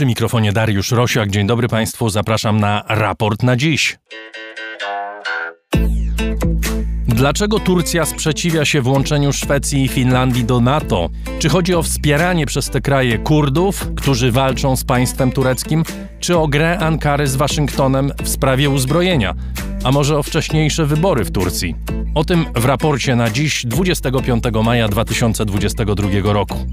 Przy mikrofonie Dariusz Rosiak. Dzień dobry Państwu. Zapraszam na raport na dziś. Dlaczego Turcja sprzeciwia się włączeniu Szwecji i Finlandii do NATO? Czy chodzi o wspieranie przez te kraje Kurdów, którzy walczą z państwem tureckim, czy o grę Ankary z Waszyngtonem w sprawie uzbrojenia? A może o wcześniejsze wybory w Turcji? O tym w raporcie na dziś 25 maja 2022 roku.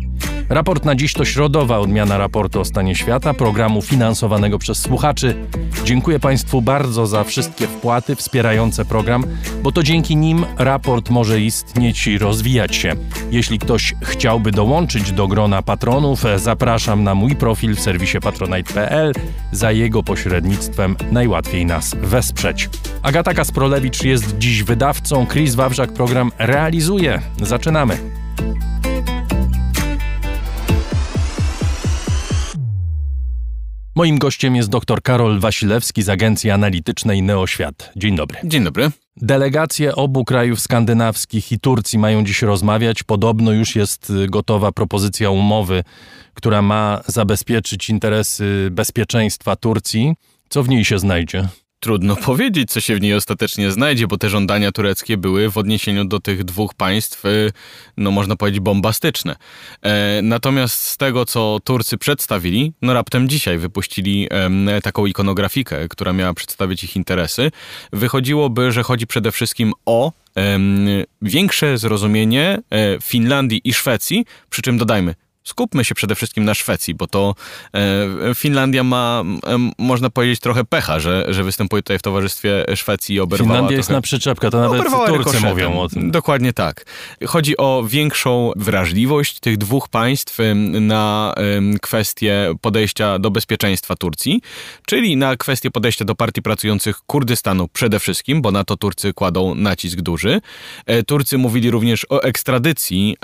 Raport na dziś to środowa odmiana raportu o stanie świata, programu finansowanego przez słuchaczy. Dziękuję Państwu bardzo za wszystkie wpłaty wspierające program, bo to dzięki nim raport może istnieć i rozwijać się. Jeśli ktoś chciałby dołączyć do grona patronów, zapraszam na mój profil w serwisie patronite.pl. Za jego pośrednictwem najłatwiej nas wesprzeć. Agata Kasprolewicz jest dziś wydawcą, Chris Wawrzak program realizuje. Zaczynamy. Moim gościem jest dr Karol Wasilewski z agencji analitycznej Neoświat. Dzień dobry. Dzień dobry. Delegacje obu krajów skandynawskich i Turcji mają dziś rozmawiać. Podobno już jest y, gotowa propozycja umowy, która ma zabezpieczyć interesy bezpieczeństwa Turcji. Co w niej się znajdzie? Trudno powiedzieć, co się w niej ostatecznie znajdzie, bo te żądania tureckie były w odniesieniu do tych dwóch państw, y, no można powiedzieć, bombastyczne. E, natomiast z tego, co Turcy przedstawili, no raptem dzisiaj wypuścili taką ikonografikę, która miała przedstawić ich interesy, wychodziłoby, że chodzi przede wszystkim o większe zrozumienie e, Finlandii i Szwecji, przy czym dodajmy, skupmy się przede wszystkim na Szwecji, bo to e, Finlandia ma, e, można powiedzieć, trochę pecha, że, że występuje tutaj w towarzystwie Szwecji i oberwała Finlandia trochę, jest na przyczepkę, to nawet Turcy mówią o tym. Dokładnie tak. Chodzi o większą wrażliwość tych dwóch państw na kwestię podejścia do bezpieczeństwa Turcji, czyli na kwestię podejścia do partii pracujących Kurdystanu przede wszystkim, bo na to Turcy kładą nacisk duży. E, Turcy mówili również o ekstradycji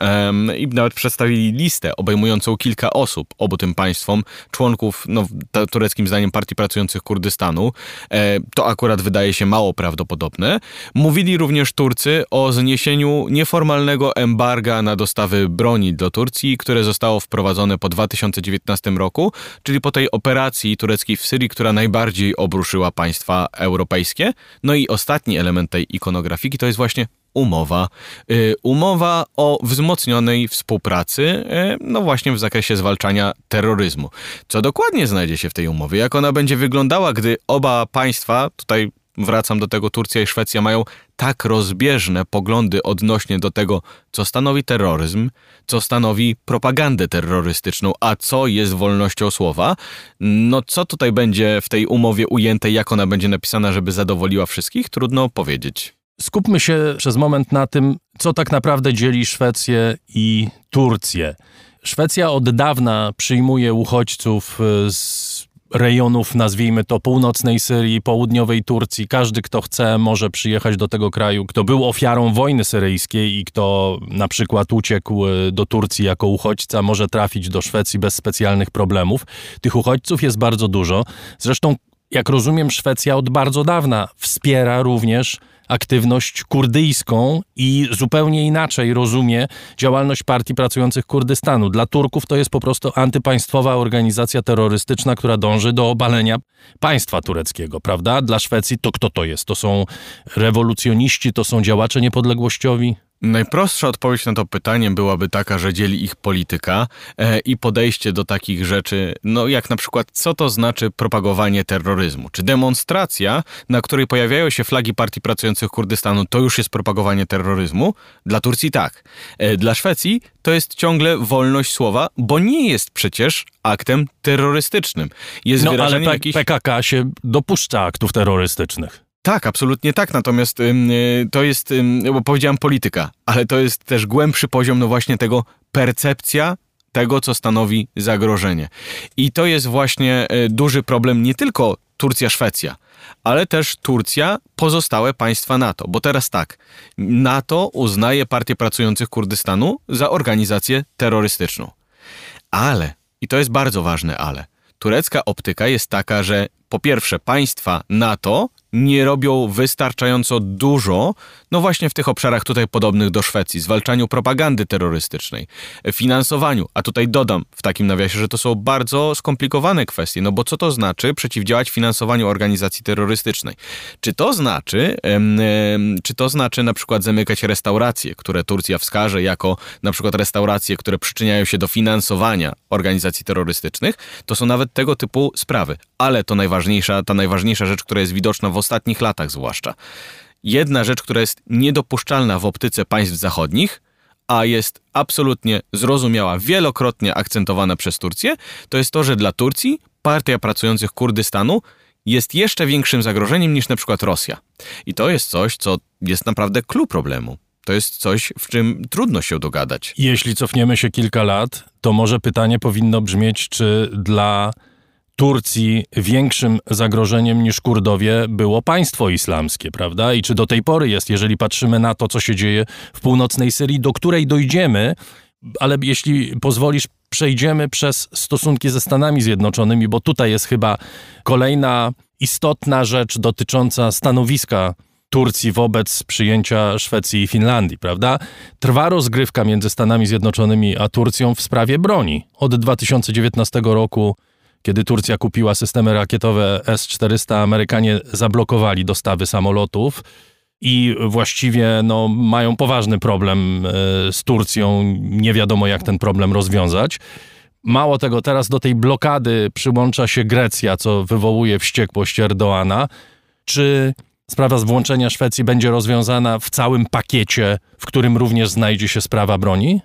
i nawet przedstawili listę obejmującą obejmującą kilka osób obu tym państwom, członków, no, tureckim zdaniem, Partii Pracujących Kurdystanu. E, to akurat wydaje się mało prawdopodobne. Mówili również Turcy o zniesieniu nieformalnego embarga na dostawy broni do Turcji, które zostało wprowadzone po 2019 roku, czyli po tej operacji tureckiej w Syrii, która najbardziej obruszyła państwa europejskie. No i ostatni element tej ikonografiki to jest właśnie umowa. Y, umowa o wzmocnionej współpracy, y, no właśnie w zakresie zwalczania terroryzmu. Co dokładnie znajdzie się w tej umowie? Jak ona będzie wyglądała, gdy oba państwa, tutaj wracam do tego, Turcja i Szwecja mają tak rozbieżne poglądy odnośnie do tego, co stanowi terroryzm, co stanowi propagandę terrorystyczną, a co jest wolnością słowa. No co tutaj będzie w tej umowie ujęte, jak ona będzie napisana, żeby zadowoliła wszystkich, trudno powiedzieć. Skupmy się przez moment na tym, co tak naprawdę dzieli Szwecję i Turcję. Szwecja od dawna przyjmuje uchodźców e, z rejonów, nazwijmy to, północnej Syrii, południowej Turcji. Każdy, kto chce, może przyjechać do tego kraju, kto był ofiarą wojny syryjskiej i kto na przykład uciekł e, do Turcji jako uchodźca, może trafić do Szwecji bez specjalnych problemów. Tych uchodźców jest bardzo dużo. Zresztą, jak rozumiem, Szwecja od bardzo dawna wspiera również aktywność kurdyjską i zupełnie inaczej rozumie działalność Partii Pracujących Kurdystanu. Dla Turków to jest po prostu antypaństwowa organizacja terrorystyczna, która dąży do obalenia państwa tureckiego, prawda? Dla Szwecji to kto to jest? To są rewolucjoniści, to są działacze niepodległościowi? Najprostsza odpowiedź na to pytanie byłaby taka, że dzieli ich polityka e, i podejście do takich rzeczy, no jak na przykład, co to znaczy propagowanie terroryzmu? Czy demonstracja, na której pojawiają się flagi Partii Pracujących Kurdystanu, to już jest propagowanie terroryzmu? Dla Turcji tak. E, dla Szwecji to jest ciągle wolność słowa, bo nie jest przecież aktem terrorystycznym. Jest no ale jakiś... PKK się dopuszcza aktów terrorystycznych. Tak, absolutnie tak. Natomiast y, to jest, bo powiedziałem polityka, ale to jest też głębszy poziom, no właśnie tego percepcja tego, co stanowi zagrożenie. I to jest właśnie y, duży problem nie tylko Turcja-Szwecja, ale też Turcja, pozostałe państwa NATO. Bo teraz tak, NATO uznaje Partię Pracujących Kurdystanu za organizację terrorystyczną. Ale, i to jest bardzo ważne ale, turecka optyka jest taka, że po pierwsze państwa NATO nie robią wystarczająco dużo, no właśnie w tych obszarach tutaj podobnych do Szwecji, zwalczaniu propagandy terrorystycznej, finansowaniu, a tutaj dodam w takim nawiasie, że to są bardzo skomplikowane kwestie, no bo co to znaczy przeciwdziałać finansowaniu organizacji terrorystycznej? Czy to znaczy, czy to znaczy na przykład zamykać restauracje, które Turcja wskaże jako na przykład restauracje, które przyczyniają się do finansowania organizacji terrorystycznych? To są nawet tego typu sprawy, ale to najważniejsza, ta najważniejsza rzecz, która jest widoczna w ostatnich latach zwłaszcza. Jedna rzecz, która jest niedopuszczalna w optyce państw zachodnich, a jest absolutnie zrozumiała, wielokrotnie akcentowana przez Turcję, to jest to, że dla Turcji partia pracujących Kurdystanu jest jeszcze większym zagrożeniem niż na przykład Rosja. I to jest coś, co jest naprawdę klucz problemu. To jest coś, w czym trudno się dogadać. Jeśli cofniemy się kilka lat, to może pytanie powinno brzmieć, czy dla Turcji większym zagrożeniem niż Kurdowie było państwo islamskie, prawda? I czy do tej pory jest, jeżeli patrzymy na to, co się dzieje w północnej Syrii, do której dojdziemy, ale jeśli pozwolisz, przejdziemy przez stosunki ze Stanami Zjednoczonymi, bo tutaj jest chyba kolejna istotna rzecz dotycząca stanowiska Turcji wobec przyjęcia Szwecji i Finlandii, prawda? Trwa rozgrywka między Stanami Zjednoczonymi a Turcją w sprawie broni. Od 2019 roku kiedy Turcja kupiła systemy rakietowe S-400, Amerykanie zablokowali dostawy samolotów i właściwie no, mają poważny problem e, z Turcją. Nie wiadomo, jak ten problem rozwiązać. Mało tego, teraz do tej blokady przyłącza się Grecja, co wywołuje wściekłość Erdoana. Czy sprawa z włączenia Szwecji będzie rozwiązana w całym pakiecie, w którym również znajdzie się sprawa broni?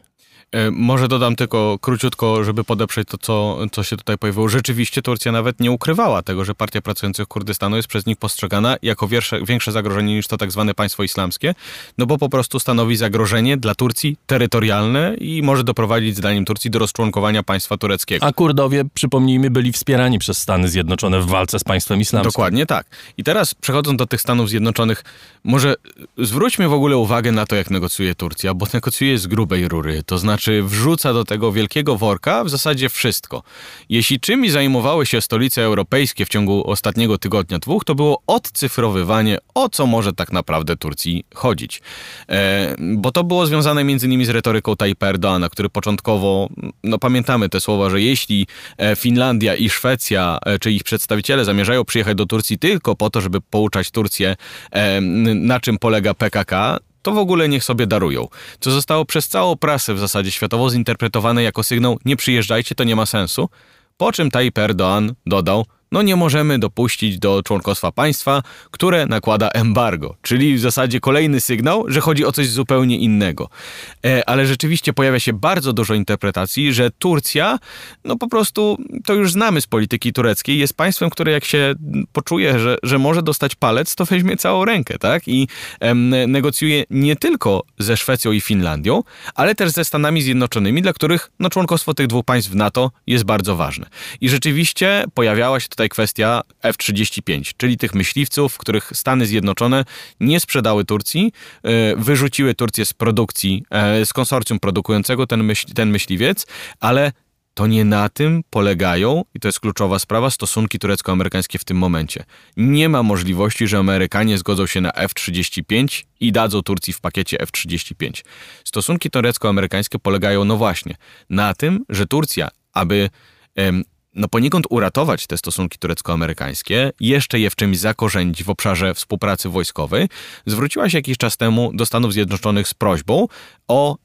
E, może dodam tylko króciutko, żeby podeprzeć to, co, co się tutaj pojawiło. Rzeczywiście Turcja nawet nie ukrywała tego, że Partia Pracujących Kurdystanu jest przez nich postrzegana jako większe, większe zagrożenie niż to tak zwane państwo islamskie, no bo po prostu stanowi zagrożenie dla Turcji terytorialne i może doprowadzić zdaniem Turcji do rozczłonkowania państwa tureckiego. A Kurdowie, przypomnijmy, byli wspierani przez Stany Zjednoczone w walce z państwem islamskim. Dokładnie tak. I teraz przechodząc do tych Stanów Zjednoczonych, może zwróćmy w ogóle uwagę na to, jak negocjuje Turcja, bo negocjuje z grubej rury, to znaczy znaczy wrzuca do tego wielkiego worka w zasadzie wszystko. Jeśli czymś zajmowały się stolice europejskie w ciągu ostatniego tygodnia, dwóch, to było odcyfrowywanie, o co może tak naprawdę Turcji chodzić. E, bo to było związane innymi z retoryką Tayyip Erdoana, który początkowo, no pamiętamy te słowa, że jeśli e, Finlandia i Szwecja, e, czy ich przedstawiciele zamierzają przyjechać do Turcji tylko po to, żeby pouczać Turcję, e, na czym polega PKK, to w ogóle niech sobie darują. Co zostało przez całą prasę w zasadzie światowo zinterpretowane jako sygnał nie przyjeżdżajcie, to nie ma sensu. Po czym Tayyip Erdoğan dodał, no nie możemy dopuścić do członkostwa państwa, które nakłada embargo, czyli w zasadzie kolejny sygnał, że chodzi o coś zupełnie innego. E, ale rzeczywiście pojawia się bardzo dużo interpretacji, że Turcja, no po prostu to już znamy z polityki tureckiej, jest państwem, które jak się poczuje, że, że może dostać palec, to weźmie całą rękę, tak? I em, negocjuje nie tylko ze Szwecją i Finlandią, ale też ze Stanami Zjednoczonymi, dla których no, członkostwo tych dwóch państw w NATO jest bardzo ważne. I rzeczywiście pojawiała się tutaj kwestia F-35, czyli tych myśliwców, których Stany Zjednoczone nie sprzedały Turcji, e, wyrzuciły Turcję z produkcji, e, z konsorcjum produkującego ten, ten myśliwiec, ale to nie na tym polegają, i to jest kluczowa sprawa, stosunki turecko-amerykańskie w tym momencie. Nie ma możliwości, że Amerykanie zgodzą się na F-35 i dadzą Turcji w pakiecie F-35. Stosunki turecko-amerykańskie polegają, no właśnie, na tym, że Turcja, aby no poniekąd uratować te stosunki turecko-amerykańskie, jeszcze je w czymś zakorzenić w obszarze współpracy wojskowej, zwróciła się jakiś czas temu do Stanów Zjednoczonych z prośbą o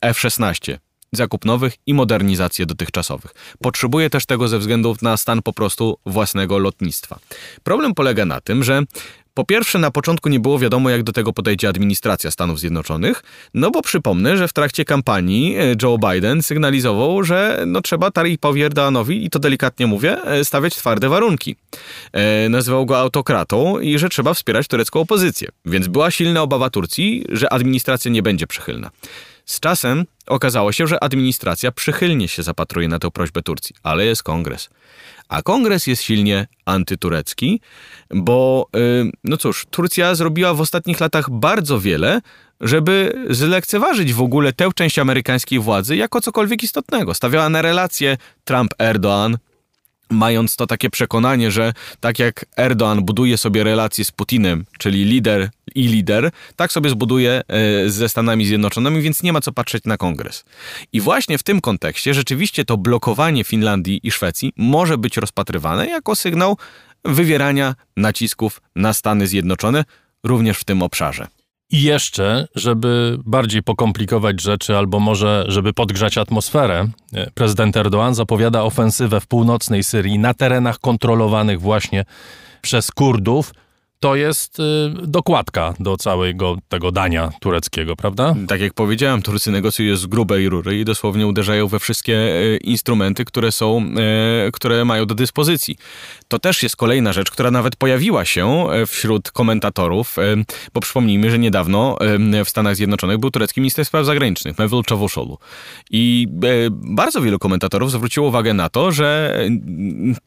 F-16 zakup nowych i modernizację dotychczasowych. Potrzebuje też tego ze względu na stan po prostu własnego lotnictwa. Problem polega na tym, że po pierwsze, na początku nie było wiadomo, jak do tego podejdzie administracja Stanów Zjednoczonych, no bo przypomnę, że w trakcie kampanii e, Joe Biden sygnalizował, że no trzeba Taripowi Erdoanowi, i to delikatnie mówię, e, stawiać twarde warunki. E, nazywał go autokratą i że trzeba wspierać turecką opozycję. Więc była silna obawa Turcji, że administracja nie będzie przychylna. Z czasem okazało się, że administracja przychylnie się zapatruje na tę prośbę Turcji, ale jest kongres. A kongres jest silnie antyturecki, bo, yy, no cóż, Turcja zrobiła w ostatnich latach bardzo wiele, żeby zlekceważyć w ogóle tę część amerykańskiej władzy jako cokolwiek istotnego. Stawiała na relacje Trump-Erdoğan, mając to takie przekonanie, że tak jak Erdoğan buduje sobie relacje z Putinem, czyli lider i lider, tak sobie zbuduje e, ze Stanami Zjednoczonymi, więc nie ma co patrzeć na kongres. I właśnie w tym kontekście rzeczywiście to blokowanie Finlandii i Szwecji może być rozpatrywane jako sygnał wywierania nacisków na Stany Zjednoczone, również w tym obszarze. I jeszcze, żeby bardziej pokomplikować rzeczy, albo może, żeby podgrzać atmosferę, e, prezydent Erdoğan zapowiada ofensywę w północnej Syrii na terenach kontrolowanych właśnie przez Kurdów to jest y, dokładka do całego tego dania tureckiego, prawda? Tak jak powiedziałem, Turcy negocjują z grubej rury i dosłownie uderzają we wszystkie y, instrumenty, które są, y, które mają do dyspozycji. To też jest kolejna rzecz, która nawet pojawiła się wśród komentatorów, bo przypomnijmy, że niedawno w Stanach Zjednoczonych był turecki minister spraw zagranicznych, Mevlut Cavusoglu. I bardzo wielu komentatorów zwróciło uwagę na to, że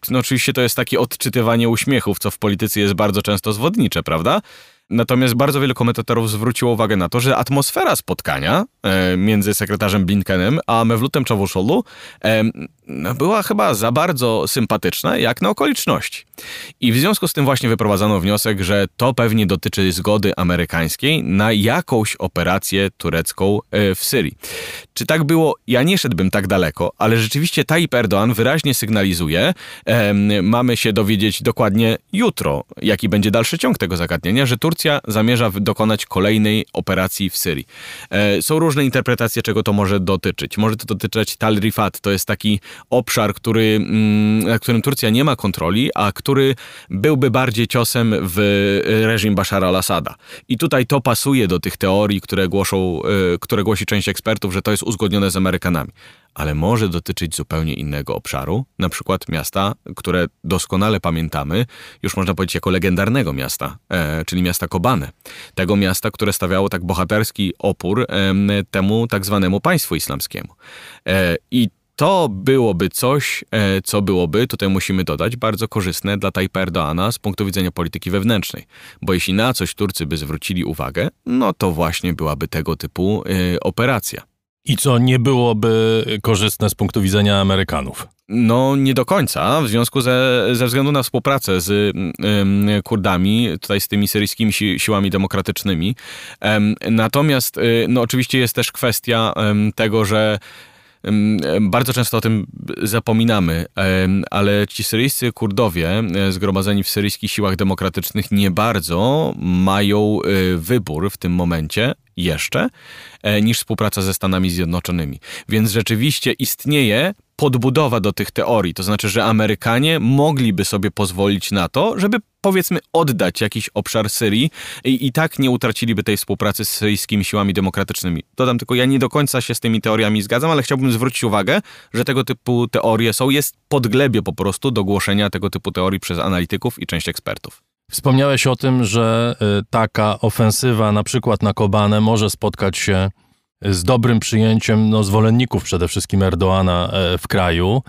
no oczywiście to jest takie odczytywanie uśmiechów, co w polityce jest bardzo często zwodnicze, prawda? Natomiast bardzo wielu komentatorów zwróciło uwagę na to, że atmosfera spotkania e, między sekretarzem Blinkenem a Mewlutem Czavusholu e, no, była chyba za bardzo sympatyczna jak na okoliczności. I w związku z tym właśnie wyprowadzano wniosek, że to pewnie dotyczy zgody amerykańskiej na jakąś operację turecką e, w Syrii. Czy tak było? Ja nie szedłbym tak daleko, ale rzeczywiście Tayyip Erdoğan wyraźnie sygnalizuje, mamy się dowiedzieć dokładnie jutro, jaki będzie dalszy ciąg tego zagadnienia, że Turcja zamierza dokonać kolejnej operacji w Syrii. E, są różne interpretacje, czego to może dotyczyć. Może to dotyczyć Tal Rifat, to jest taki obszar, który, mm, na którym Turcja nie ma kontroli, a który byłby bardziej ciosem w reżim Bashara al-Assada. I tutaj to pasuje do tych teorii, które, głoszą, e, które głosi część ekspertów, że to jest uzgodnione z Amerykanami ale może dotyczyć zupełnie innego obszaru, na przykład miasta, które doskonale pamiętamy, już można powiedzieć jako legendarnego miasta, e, czyli miasta Kobane. Tego miasta, które stawiało tak bohaterski opór temu tak zwanemu państwu islamskiemu. E, I to byłoby coś, e, co byłoby, tutaj musimy dodać, bardzo korzystne dla Tayyip Erdoana z punktu widzenia polityki wewnętrznej. Bo jeśli na coś Turcy by zwrócili uwagę, no to właśnie byłaby tego typu y, operacja. I co nie byłoby korzystne z punktu widzenia Amerykanów? No, nie do końca, w związku ze, ze względu na współpracę z y, y, Kurdami, tutaj z tymi syryjskimi si, siłami demokratycznymi. natomiast, y, no, oczywiście jest też kwestia tego, że bardzo często o tym zapominamy, ale ci syryjscy Kurdowie e, zgromadzeni w syryjskich siłach demokratycznych nie bardzo mają e, wybór w tym momencie jeszcze e, niż współpraca ze Stanami Zjednoczonymi. Więc rzeczywiście istnieje podbudowa do tych teorii. To znaczy, że Amerykanie mogliby sobie pozwolić na to, żeby powiedzmy oddać jakiś obszar Syrii i, i tak nie utraciliby tej współpracy z syryjskimi siłami demokratycznymi. Dodam tylko, ja nie do końca się z tymi teoriami zgadzam, ale chciałbym zwrócić uwagę, że tego typu teorie są, jest podglebie po prostu do głoszenia tego typu teorii przez analityków i część ekspertów. Wspomniałeś o tym, że y, taka ofensywa na przykład na Kobanę może spotkać się z dobrym przyjęciem no, zwolenników przede wszystkim Erdoana e, w kraju.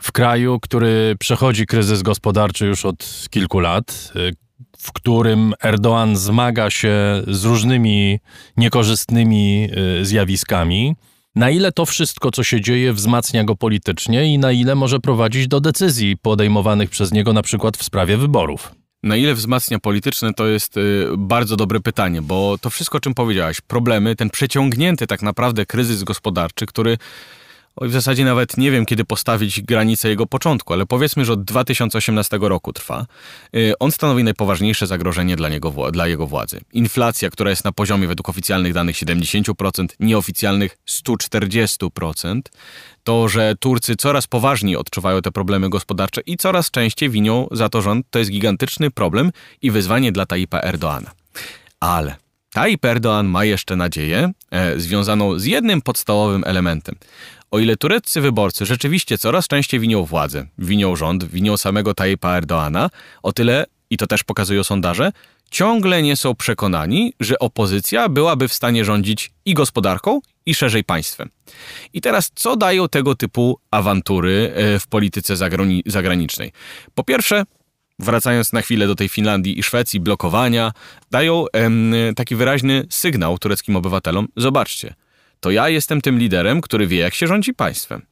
W kraju, który przechodzi kryzys gospodarczy już od kilku lat, e, w którym Erdoğan zmaga się z różnymi niekorzystnymi e, zjawiskami. Na ile to wszystko, co się dzieje, wzmacnia go politycznie i na ile może prowadzić do decyzji podejmowanych przez niego, na przykład w sprawie wyborów? Na ile wzmacnia polityczne, to jest y, bardzo dobre pytanie, bo to wszystko, o czym powiedziałaś, problemy, ten przeciągnięty tak naprawdę kryzys gospodarczy, który Oj, w zasadzie nawet nie wiem, kiedy postawić granicę jego początku, ale powiedzmy, że od 2018 roku trwa. Y, on stanowi najpoważniejsze zagrożenie dla, niego, dla jego władzy. Inflacja, która jest na poziomie według oficjalnych danych 70%, nieoficjalnych 140%. To, że Turcy coraz poważniej odczuwają te problemy gospodarcze i coraz częściej winią za to rząd, to jest gigantyczny problem i wyzwanie dla Tayyipa Erdoana. Ale Tayyip Erdoğan ma jeszcze nadzieję e, związaną z jednym podstawowym elementem. O ile tureccy wyborcy rzeczywiście coraz częściej winią władzę, winią rząd, winią samego Tayyipa Erdoana, o tyle, i to też pokazują sondaże, ciągle nie są przekonani, że opozycja byłaby w stanie rządzić i gospodarką, i szerzej państwem. I teraz, co dają tego typu awantury e, w polityce zagranicznej? Po pierwsze, wracając na chwilę do tej Finlandii i Szwecji, blokowania, dają em, taki wyraźny sygnał tureckim obywatelom: zobaczcie, to ja jestem tym liderem, który wie, jak się rządzi państwem.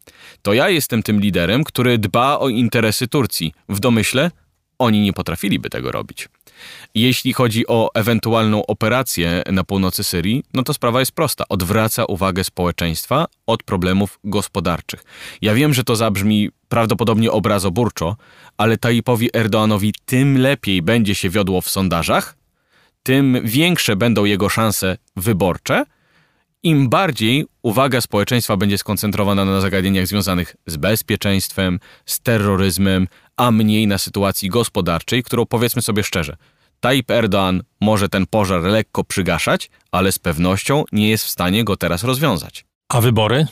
To ja jestem tym liderem, który dba o interesy Turcji. W domyśle oni nie potrafiliby tego robić. Jeśli chodzi o ewentualną operację na północy Syrii, no to sprawa jest prosta. Odwraca uwagę społeczeństwa od problemów gospodarczych. Ja wiem, że to zabrzmi prawdopodobnie obrazoburczo, ale Tayyipowi Erdoanowi tym lepiej będzie się wiodło w sondażach, tym większe będą jego szanse wyborcze, im bardziej uwaga społeczeństwa będzie skoncentrowana na zagadnieniach związanych z bezpieczeństwem, z terroryzmem, a mniej na sytuacji gospodarczej, którą powiedzmy sobie szczerze, Tayyip Erdoğan może ten pożar lekko przygaszać, ale z pewnością nie jest w stanie go teraz rozwiązać. A wybory?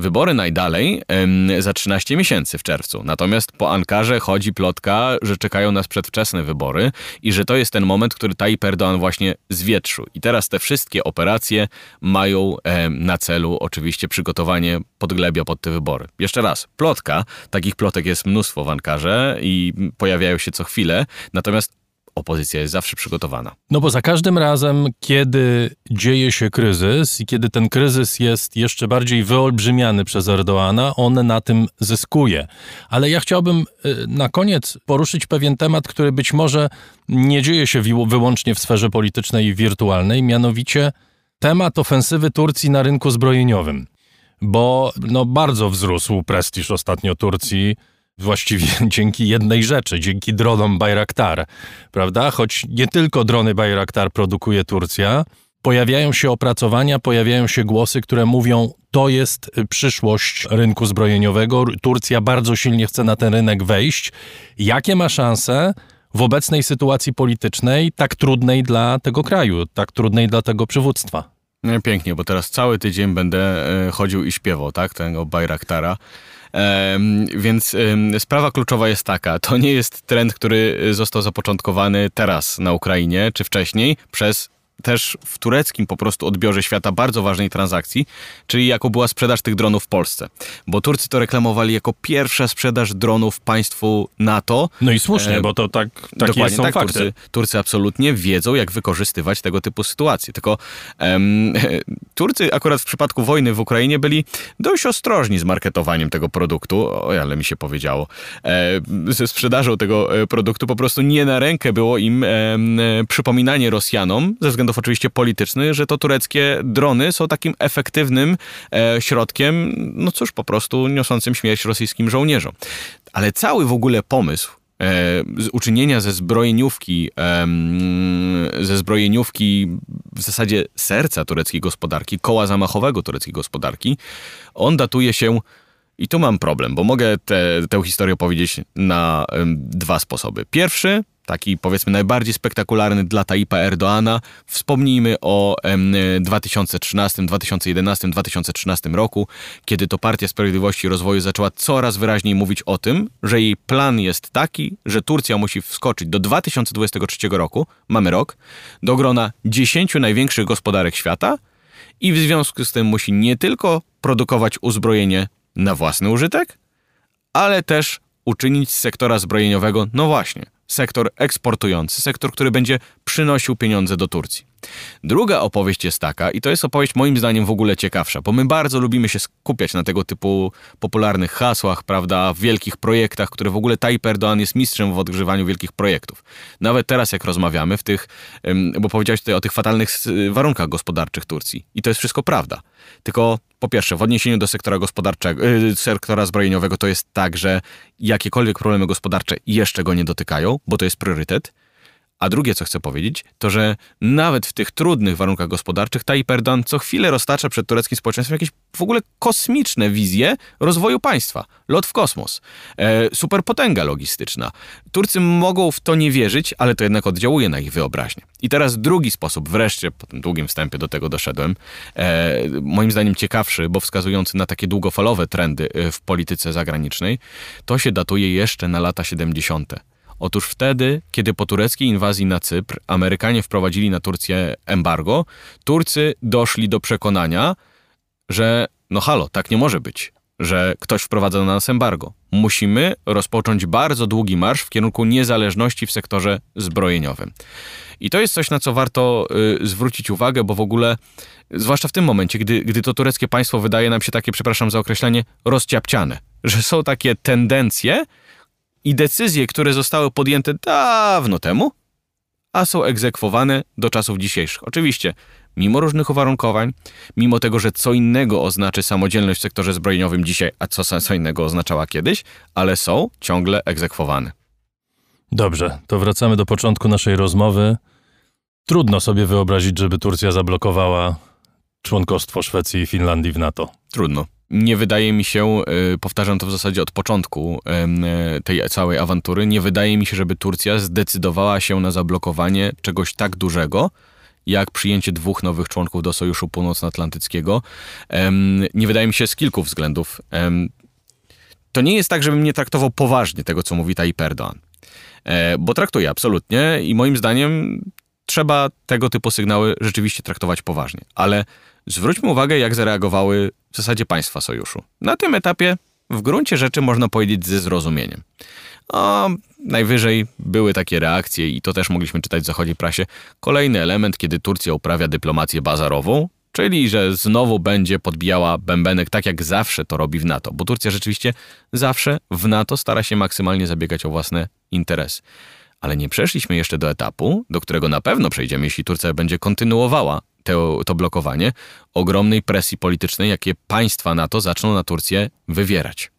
Wybory najdalej za 13 miesięcy w czerwcu. Natomiast po Ankarze chodzi plotka, że czekają nas przedwczesne wybory i że to jest ten moment, który Tayyip Erdoğan właśnie zwietrzył. I teraz te wszystkie operacje mają na celu oczywiście przygotowanie podglebia pod te wybory. Jeszcze raz, plotka, takich plotek jest mnóstwo w Ankarze i pojawiają się co chwilę, natomiast opozycja jest zawsze przygotowana. No bo za każdym razem, kiedy dzieje się kryzys i kiedy ten kryzys jest jeszcze bardziej wyolbrzymiany przez Erdoana, on na tym zyskuje. Ale ja chciałbym y, na koniec poruszyć pewien temat, który być może nie dzieje się wyłącznie w sferze politycznej i wirtualnej, mianowicie temat ofensywy Turcji na rynku zbrojeniowym. Bo no, bardzo wzrósł prestiż ostatnio Turcji właściwie dzięki jednej rzeczy, dzięki dronom Bayraktar, prawda? Choć nie tylko drony Bayraktar produkuje Turcja, pojawiają się opracowania, pojawiają się głosy, które mówią, to jest przyszłość rynku zbrojeniowego. Turcja bardzo silnie chce na ten rynek wejść. Jakie ma szanse w obecnej sytuacji politycznej, tak trudnej dla tego kraju, tak trudnej dla tego przywództwa? No pięknie, bo teraz cały tydzień będę e, chodził i śpiewał, tak, tego Bayraktara. Więc sprawa kluczowa jest taka: to nie jest trend, który został zapoczątkowany teraz na Ukrainie czy wcześniej przez też w tureckim po prostu odbiorze świata bardzo ważnej transakcji, czyli jaką była sprzedaż tych dronów w Polsce. Bo Turcy to reklamowali jako pierwsza sprzedaż dronów państwu NATO. No i słusznie, e, bo to tak, takie są tak, fakty. Turcy, Turcy absolutnie wiedzą, jak wykorzystywać tego typu sytuacje. Tylko em, Turcy akurat w przypadku wojny w Ukrainie byli dość ostrożni z marketowaniem tego produktu, oj, ale mi się powiedziało, e, ze sprzedażą tego e, produktu po prostu nie na rękę było im e, przypominanie Rosjanom, ze względu względów oczywiście politycznych, że to tureckie drony są takim efektywnym e, środkiem, no cóż, po prostu niosącym śmierć rosyjskim żołnierzom. Ale cały w ogóle pomysł e, z uczynienia ze zbrojeniówki, ze zbrojeniówki w zasadzie serca tureckiej gospodarki, koła zamachowego tureckiej gospodarki, on datuje się i tu mam problem, bo mogę te, tę historię opowiedzieć na dwa sposoby. Pierwszy taki powiedzmy najbardziej spektakularny dla Taipa Erdoana. Wspomnijmy o 2013, 2011, 2013 roku, kiedy to Partia Sprawiedliwości i Rozwoju zaczęła coraz wyraźniej mówić o tym, że jej plan jest taki, że Turcja musi wskoczyć do 2023 roku, mamy rok, do grona 10 największych gospodarek świata i w związku z tym musi nie tylko produkować uzbrojenie na własny użytek, ale też uczynić z sektora zbrojeniowego, no właśnie, sektor eksportujący, sektor, który będzie przynosił pieniądze do Turcji. Druga opowieść jest taka, i to jest opowieść moim zdaniem w ogóle ciekawsza, bo my bardzo lubimy się skupiać na tego typu popularnych hasłach, prawda, wielkich projektach, które w ogóle Tayyip Erdoğan jest mistrzem w odgrzewaniu wielkich projektów. Nawet teraz, jak rozmawiamy w tych, bo powiedziałeś tutaj o tych fatalnych warunkach gospodarczych Turcji. I to jest wszystko prawda. Tylko po pierwsze, w odniesieniu do sektora gospodarczego, y, sektora zbrojeniowego to jest tak, że jakiekolwiek problemy gospodarcze jeszcze go nie dotykają, bo to jest priorytet. A drugie, co chcę powiedzieć, to że nawet w tych trudnych warunkach gospodarczych Tayyip Erdoğan co chwilę roztacza przed tureckim społeczeństwem jakieś w ogóle kosmiczne wizje rozwoju państwa. Lot w kosmos, e, superpotęga logistyczna. Turcy mogą w to nie wierzyć, ale to jednak oddziałuje na ich wyobraźnię. I teraz drugi sposób, wreszcie po tym długim wstępie do tego doszedłem, e, moim zdaniem ciekawszy, bo wskazujący na takie długofalowe trendy e, w polityce zagranicznej, to się datuje jeszcze na lata 70. Otóż wtedy, kiedy po tureckiej inwazji na Cypr Amerykanie wprowadzili na Turcję embargo, Turcy doszli do przekonania, że no halo, tak nie może być że ktoś wprowadza na nas embargo. Musimy rozpocząć bardzo długi marsz w kierunku niezależności w sektorze zbrojeniowym. I to jest coś, na co warto y, zwrócić uwagę, bo w ogóle, zwłaszcza w tym momencie, gdy, gdy to tureckie państwo wydaje nam się takie, przepraszam za określenie, rozciapciane, że są takie tendencje i decyzje, które zostały podjęte dawno temu, a są egzekwowane do czasów dzisiejszych. Oczywiście, mimo różnych uwarunkowań, mimo tego, że co innego oznaczy samodzielność w sektorze zbrojeniowym dzisiaj, a co, co innego oznaczała kiedyś, ale są ciągle egzekwowane. Dobrze, to wracamy do początku naszej rozmowy. Trudno sobie wyobrazić, żeby Turcja zablokowała członkostwo Szwecji i Finlandii w NATO. Trudno. Nie wydaje mi się, y, powtarzam to w zasadzie od początku y, tej całej awantury, nie wydaje mi się, żeby Turcja zdecydowała się na zablokowanie czegoś tak dużego, jak przyjęcie dwóch nowych członków do Sojuszu Północnoatlantyckiego. Nie wydaje mi się z kilku względów. To nie jest tak, żebym nie traktował poważnie tego, co mówi Tayyip Erdoğan. E, bo traktuje absolutnie i moim zdaniem trzeba tego typu sygnały rzeczywiście traktować poważnie. Ale zwróćmy uwagę, jak zareagowały w zasadzie państwa sojuszu. Na tym etapie w gruncie rzeczy można powiedzieć ze zrozumieniem. O, najwyżej były takie reakcje i to też mogliśmy czytać w zachodniej prasie. Kolejny element, kiedy Turcja uprawia dyplomację bazarową, czyli że znowu będzie podbijała bębenek tak jak zawsze to robi w NATO, bo Turcja rzeczywiście zawsze w NATO stara się maksymalnie zabiegać o własne interesy. Ale nie przeszliśmy jeszcze do etapu, do którego na pewno przejdziemy, jeśli Turcja będzie kontynuowała to, to blokowanie ogromnej presji politycznej, jakie państwa NATO zaczną na Turcję wywierać.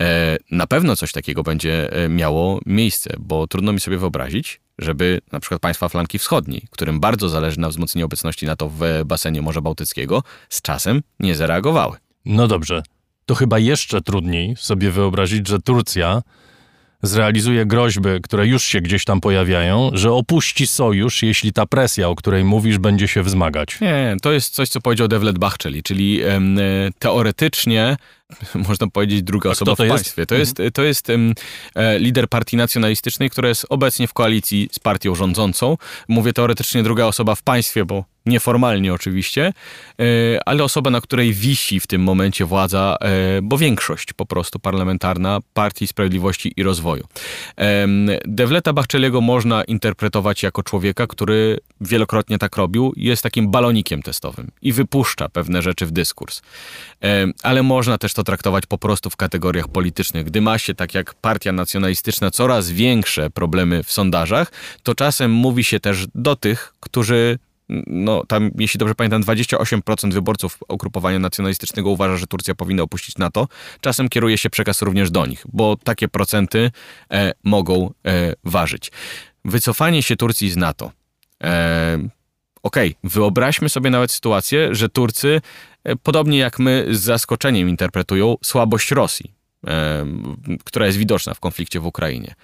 E, na pewno coś takiego będzie e, miało miejsce, bo trudno mi sobie wyobrazić, żeby na przykład państwa flanki wschodniej, którym bardzo zależy na wzmocnieniu obecności NATO w basenie Morza Bałtyckiego, z czasem nie zareagowały. No dobrze, to chyba jeszcze trudniej sobie wyobrazić, że Turcja zrealizuje groźby, które już się gdzieś tam pojawiają, że opuści sojusz, jeśli ta presja, o której mówisz, będzie się wzmagać. Nie, to jest coś, co powiedział Devlet Bachczeli, czyli e, teoretycznie można powiedzieć, druga osoba w państwie. To jest, to jest um, lider partii nacjonalistycznej, która jest obecnie w koalicji z partią rządzącą. Mówię teoretycznie druga osoba w państwie, bo nieformalnie oczywiście, e, ale osoba, na której wisi w tym momencie władza, e, bo większość po prostu parlamentarna Partii Sprawiedliwości i Rozwoju. Devleta Bachczeliego można interpretować jako człowieka, który wielokrotnie tak robił, jest takim balonikiem testowym i wypuszcza pewne rzeczy w dyskurs. Ale można też to traktować po prostu w kategoriach politycznych. Gdy ma się, tak jak partia nacjonalistyczna, coraz większe problemy w sondażach, to czasem mówi się też do tych, którzy no tam, jeśli dobrze pamiętam, 28% wyborców ugrupowania nacjonalistycznego uważa, że Turcja powinna opuścić NATO. Czasem kieruje się przekaz również do nich, bo takie procenty e, mogą e, ważyć. Wycofanie się Turcji z NATO. E, Okej, okay, wyobraźmy sobie nawet sytuację, że Turcy, e, podobnie jak my, z zaskoczeniem interpretują słabość Rosji która jest widoczna w konflikcie w Ukrainie.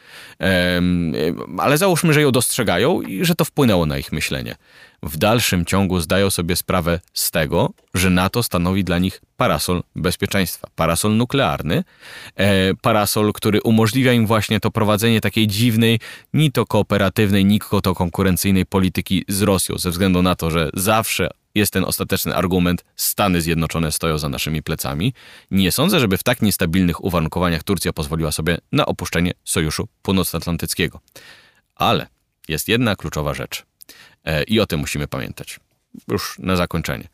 Ale załóżmy, że ją dostrzegają i że to wpłynęło na ich myślenie. W dalszym ciągu zdają sobie sprawę z tego, że NATO stanowi dla nich parasol bezpieczeństwa, parasol nuklearny, e, parasol, który umożliwia im właśnie to prowadzenie takiej dziwnej, ni to kooperatywnej, ni to konkurencyjnej polityki z Rosją, ze względu na to, że zawsze jest ten ostateczny argument, Stany Zjednoczone stoją za naszymi plecami. Nie sądzę, żeby w tak niestabilnych uwarunkowaniach Turcja pozwoliła sobie na opuszczenie Sojuszu Północnoatlantyckiego. Ale jest jedna kluczowa rzecz e, i o tym musimy pamiętać. Już na zakończenie.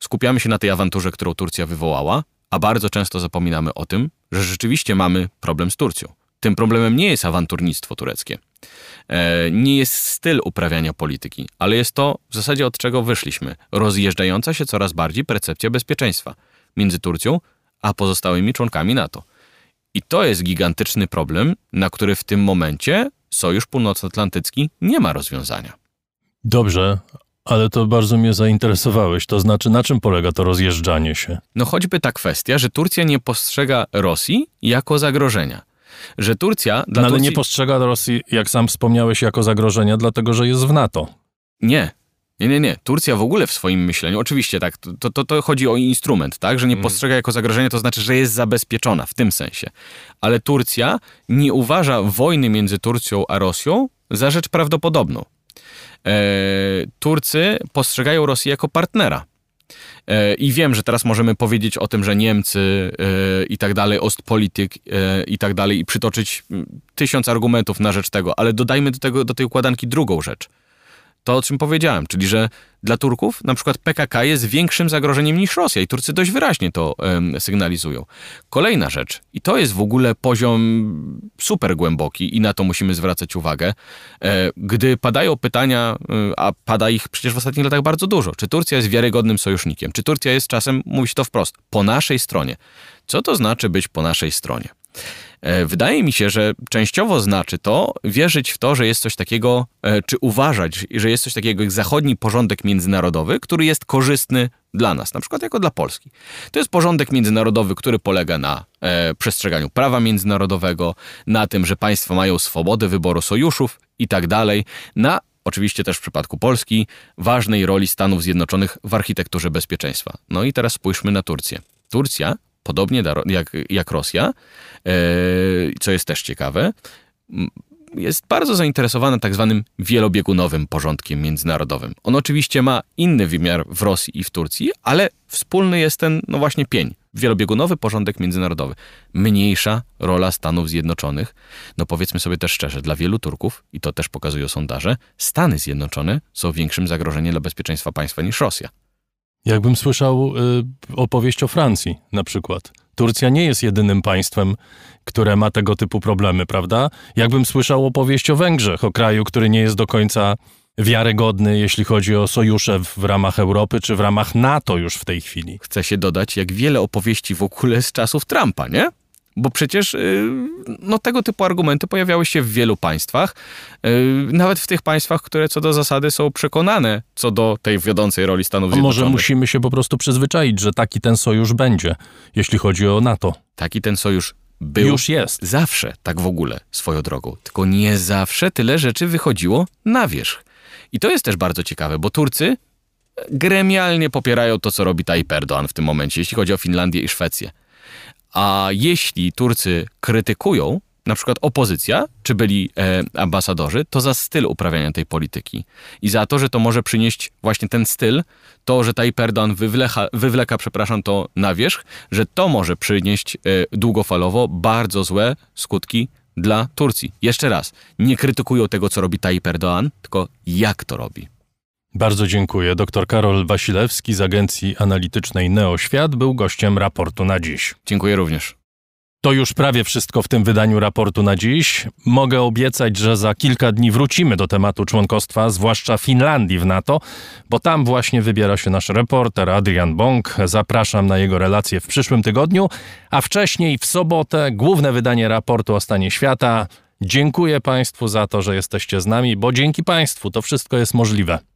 Skupiamy się na tej awanturze, którą Turcja wywołała, a bardzo często zapominamy o tym, że rzeczywiście mamy problem z Turcją. Tym problemem nie jest awanturnictwo tureckie. E, nie jest styl uprawiania polityki, ale jest to w zasadzie od czego wyszliśmy. Rozjeżdżająca się coraz bardziej percepcja bezpieczeństwa między Turcją a pozostałymi członkami NATO. I to jest gigantyczny problem, na który w tym momencie Sojusz Północnoatlantycki nie ma rozwiązania. Dobrze, ale to bardzo mnie zainteresowałeś. To znaczy, na czym polega to rozjeżdżanie się? No choćby ta kwestia, że Turcja nie postrzega Rosji jako zagrożenia że Turcja... Dla no, ale Turcji... nie postrzega Rosji, jak sam wspomniałeś, jako zagrożenia, dlatego że jest w NATO. Nie. Nie, nie, nie. Turcja w ogóle w swoim myśleniu, oczywiście tak, to, to, to chodzi o instrument, tak, że nie mm. postrzega jako zagrożenia, to znaczy, że jest zabezpieczona w tym sensie. Ale Turcja nie uważa wojny między Turcją a Rosją za rzecz prawdopodobną. E, Turcy postrzegają Rosję jako partnera. E, I wiem, że teraz możemy powiedzieć o tym, że Niemcy e, i tak dalej, Ostpolitik e, i tak dalej, i przytoczyć tysiąc argumentów na rzecz tego, ale dodajmy do, tego, do tej układanki drugą rzecz – to, o czym powiedziałem, czyli że dla Turków na przykład PKK jest większym zagrożeniem niż Rosja i Turcy dość wyraźnie to sygnalizują. Kolejna rzecz, i to jest w ogóle poziom super głęboki i na to musimy zwracać uwagę, e, gdy padają pytania, e, a pada ich przecież w ostatnich latach bardzo dużo, czy Turcja jest wiarygodnym sojusznikiem, czy Turcja jest czasem, mówi się to wprost, po naszej stronie. Co to znaczy być po naszej stronie? E, wydaje mi się, że częściowo znaczy to wierzyć w to, że jest coś takiego, e, czy uważać, że jest coś takiego jak zachodni porządek międzynarodowy, który jest korzystny dla nas, na przykład jako dla Polski. To jest porządek międzynarodowy, który polega na e, przestrzeganiu prawa międzynarodowego, na tym, że państwa mają swobodę wyboru sojuszów i tak dalej, na oczywiście też w przypadku Polski, ważnej roli Stanów Zjednoczonych w architekturze bezpieczeństwa. No i teraz spójrzmy na Turcję. Turcja podobnie jak, jak Rosja, e, co jest też ciekawe, jest bardzo zainteresowana tak zwanym wielobiegunowym porządkiem międzynarodowym. On oczywiście ma inny wymiar w Rosji i w Turcji, ale wspólny jest ten, no właśnie, pień. Wielobiegunowy porządek międzynarodowy. Mniejsza rola Stanów Zjednoczonych. No powiedzmy sobie też szczerze, dla wielu Turków, i to też pokazują sondaże, Stany Zjednoczone są większym zagrożeniem dla bezpieczeństwa państwa niż Rosja. Jakbym słyszał y, opowieść o Francji na przykład. Turcja nie jest jedynym państwem, które ma tego typu problemy, prawda? Jakbym słyszał opowieść o Węgrzech, o kraju, który nie jest do końca wiarygodny, jeśli chodzi o sojusze w, ramach Europy czy w ramach NATO już w tej chwili. Chce się dodać, jak wiele opowieści w ogóle z czasów Trumpa, nie? Bo przecież y, no, tego typu argumenty pojawiały się w wielu państwach, y, nawet w tych państwach, które co do zasady są przekonane co do tej wiodącej roli Stanów Zjednoczonych. Może musimy się po prostu przyzwyczaić, że taki ten sojusz będzie, jeśli chodzi o NATO. Taki ten sojusz był już jest. Zawsze tak w ogóle swoją drogą. Tylko nie zawsze tyle rzeczy wychodziło na wierzch. I to jest też bardzo ciekawe, bo Turcy gremialnie popierają to, co robi Tayyip Erdoğan w tym momencie, jeśli chodzi o Finlandię i Szwecję. A jeśli Turcy krytykują, na przykład opozycja, czy byli e, ambasadorzy, to za styl uprawiania tej polityki. I za to, że to może przynieść właśnie ten styl, to, że Tayyip Erdoğan wywleka, wywleka, przepraszam, to na wierzch, że to może przynieść e, długofalowo bardzo złe skutki dla Turcji. Jeszcze raz, nie krytykują tego, co robi Tayyip Erdoğan, tylko jak to robi. Bardzo dziękuję. Dr Karol Wasilewski z agencji analitycznej Neoświat był gościem raportu na dziś. Dziękuję również. To już prawie wszystko w tym wydaniu raportu na dziś. Mogę obiecać, że za kilka dni wrócimy do tematu członkostwa, zwłaszcza Finlandii w NATO, bo tam właśnie wybiera się nasz reporter Adrian Bąk. Zapraszam na jego relację w przyszłym tygodniu, a wcześniej w sobotę główne wydanie raportu o stanie świata. Dziękuję Państwu za to, że jesteście z nami, bo dzięki Państwu to wszystko jest możliwe.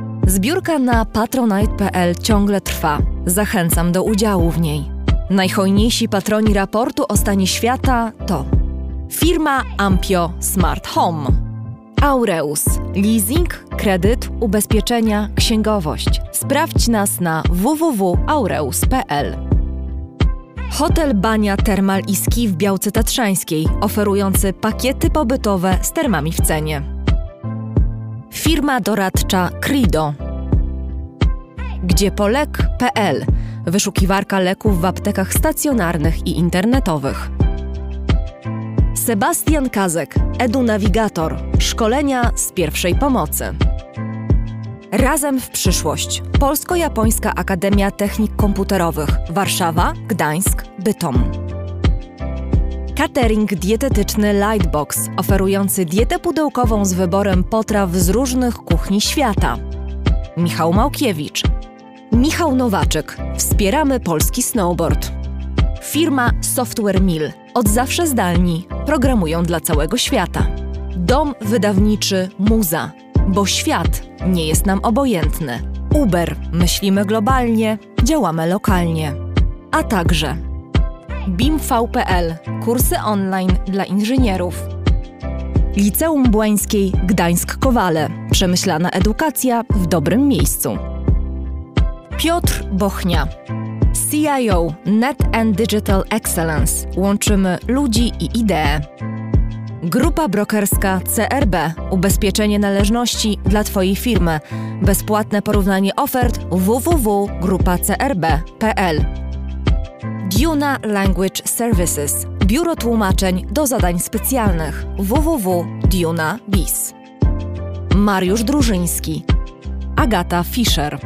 Zbiórka na patronite.pl ciągle trwa. Zachęcam do udziału w niej. Najhojniejsi patroni raportu o stanie świata to firma Ampio Smart Home, Aureus, leasing, kredyt, ubezpieczenia, księgowość. Sprawdź nas na www.aureus.pl. Hotel Bania Termal i Ski w Białce Tatrzańskiej, oferujący pakiety pobytowe z termami w cenie. Firma doradcza Crido. Gdzie polek.pl wyszukiwarka leków w aptekach stacjonarnych i internetowych. Sebastian Kazek, Edu-Navigator, szkolenia z pierwszej pomocy. Razem w przyszłość. Polsko-Japońska Akademia Technik Komputerowych. Warszawa, Gdańsk, Bytom. Catering dietetyczny Lightbox, oferujący dietę pudełkową z wyborem potraw z różnych kuchni świata. Michał Małkiewicz. Michał Nowaczek. Wspieramy polski snowboard. Firma Software Mill. Od zawsze zdalni programują dla całego świata. Dom wydawniczy Muza, bo świat nie jest nam obojętny. Uber, myślimy globalnie, działamy lokalnie. A także BIMV.pl, kursy online dla inżynierów. Liceum Błańskiej Gdańsk-Kowale, przemyślana edukacja w dobrym miejscu. Piotr Bochnia, CIO Net and Digital Excellence. Łączymy ludzi i idee. Grupa brokerska CRB. Ubezpieczenie należności dla Twojej firmy. Bezpłatne porównanie ofert www.grupacrb.pl Duna Language Services. Biuro tłumaczeń do zadań specjalnych www.duna.biz. Mariusz Drużyński. Agata Fischer.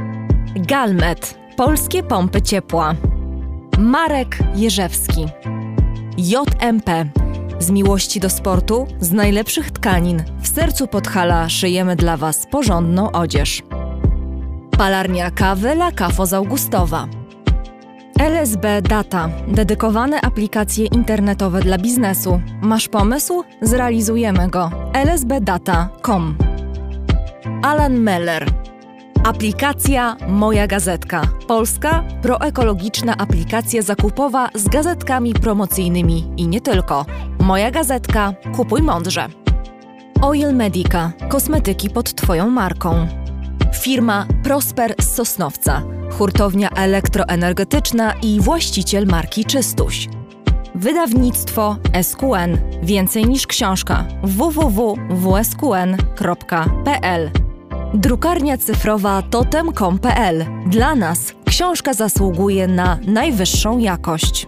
Galmet. Polskie pompy ciepła. Marek Jerzewski. JMP. Z miłości do sportu, z najlepszych tkanin, w sercu Podhala szyjemy dla Was porządną odzież. Palarnia kawy La Cafo z Augustowa. LSB Data. Dedykowane aplikacje internetowe dla biznesu. Masz pomysł? Zrealizujemy go. lsbdata.com Alan Meller. Aplikacja Moja Gazetka. Polska proekologiczna aplikacja zakupowa z gazetkami promocyjnymi i nie tylko. Moja Gazetka. Kupuj mądrze. Oil Medica. Kosmetyki pod Twoją marką. Firma Prosper z Sosnowca. Hurtownia elektroenergetyczna i właściciel marki Czystuś. Wydawnictwo SQN. Więcej niż książka. www.wsqn.pl Drukarnia cyfrowa totem.com.pl. Dla nas książka zasługuje na najwyższą jakość.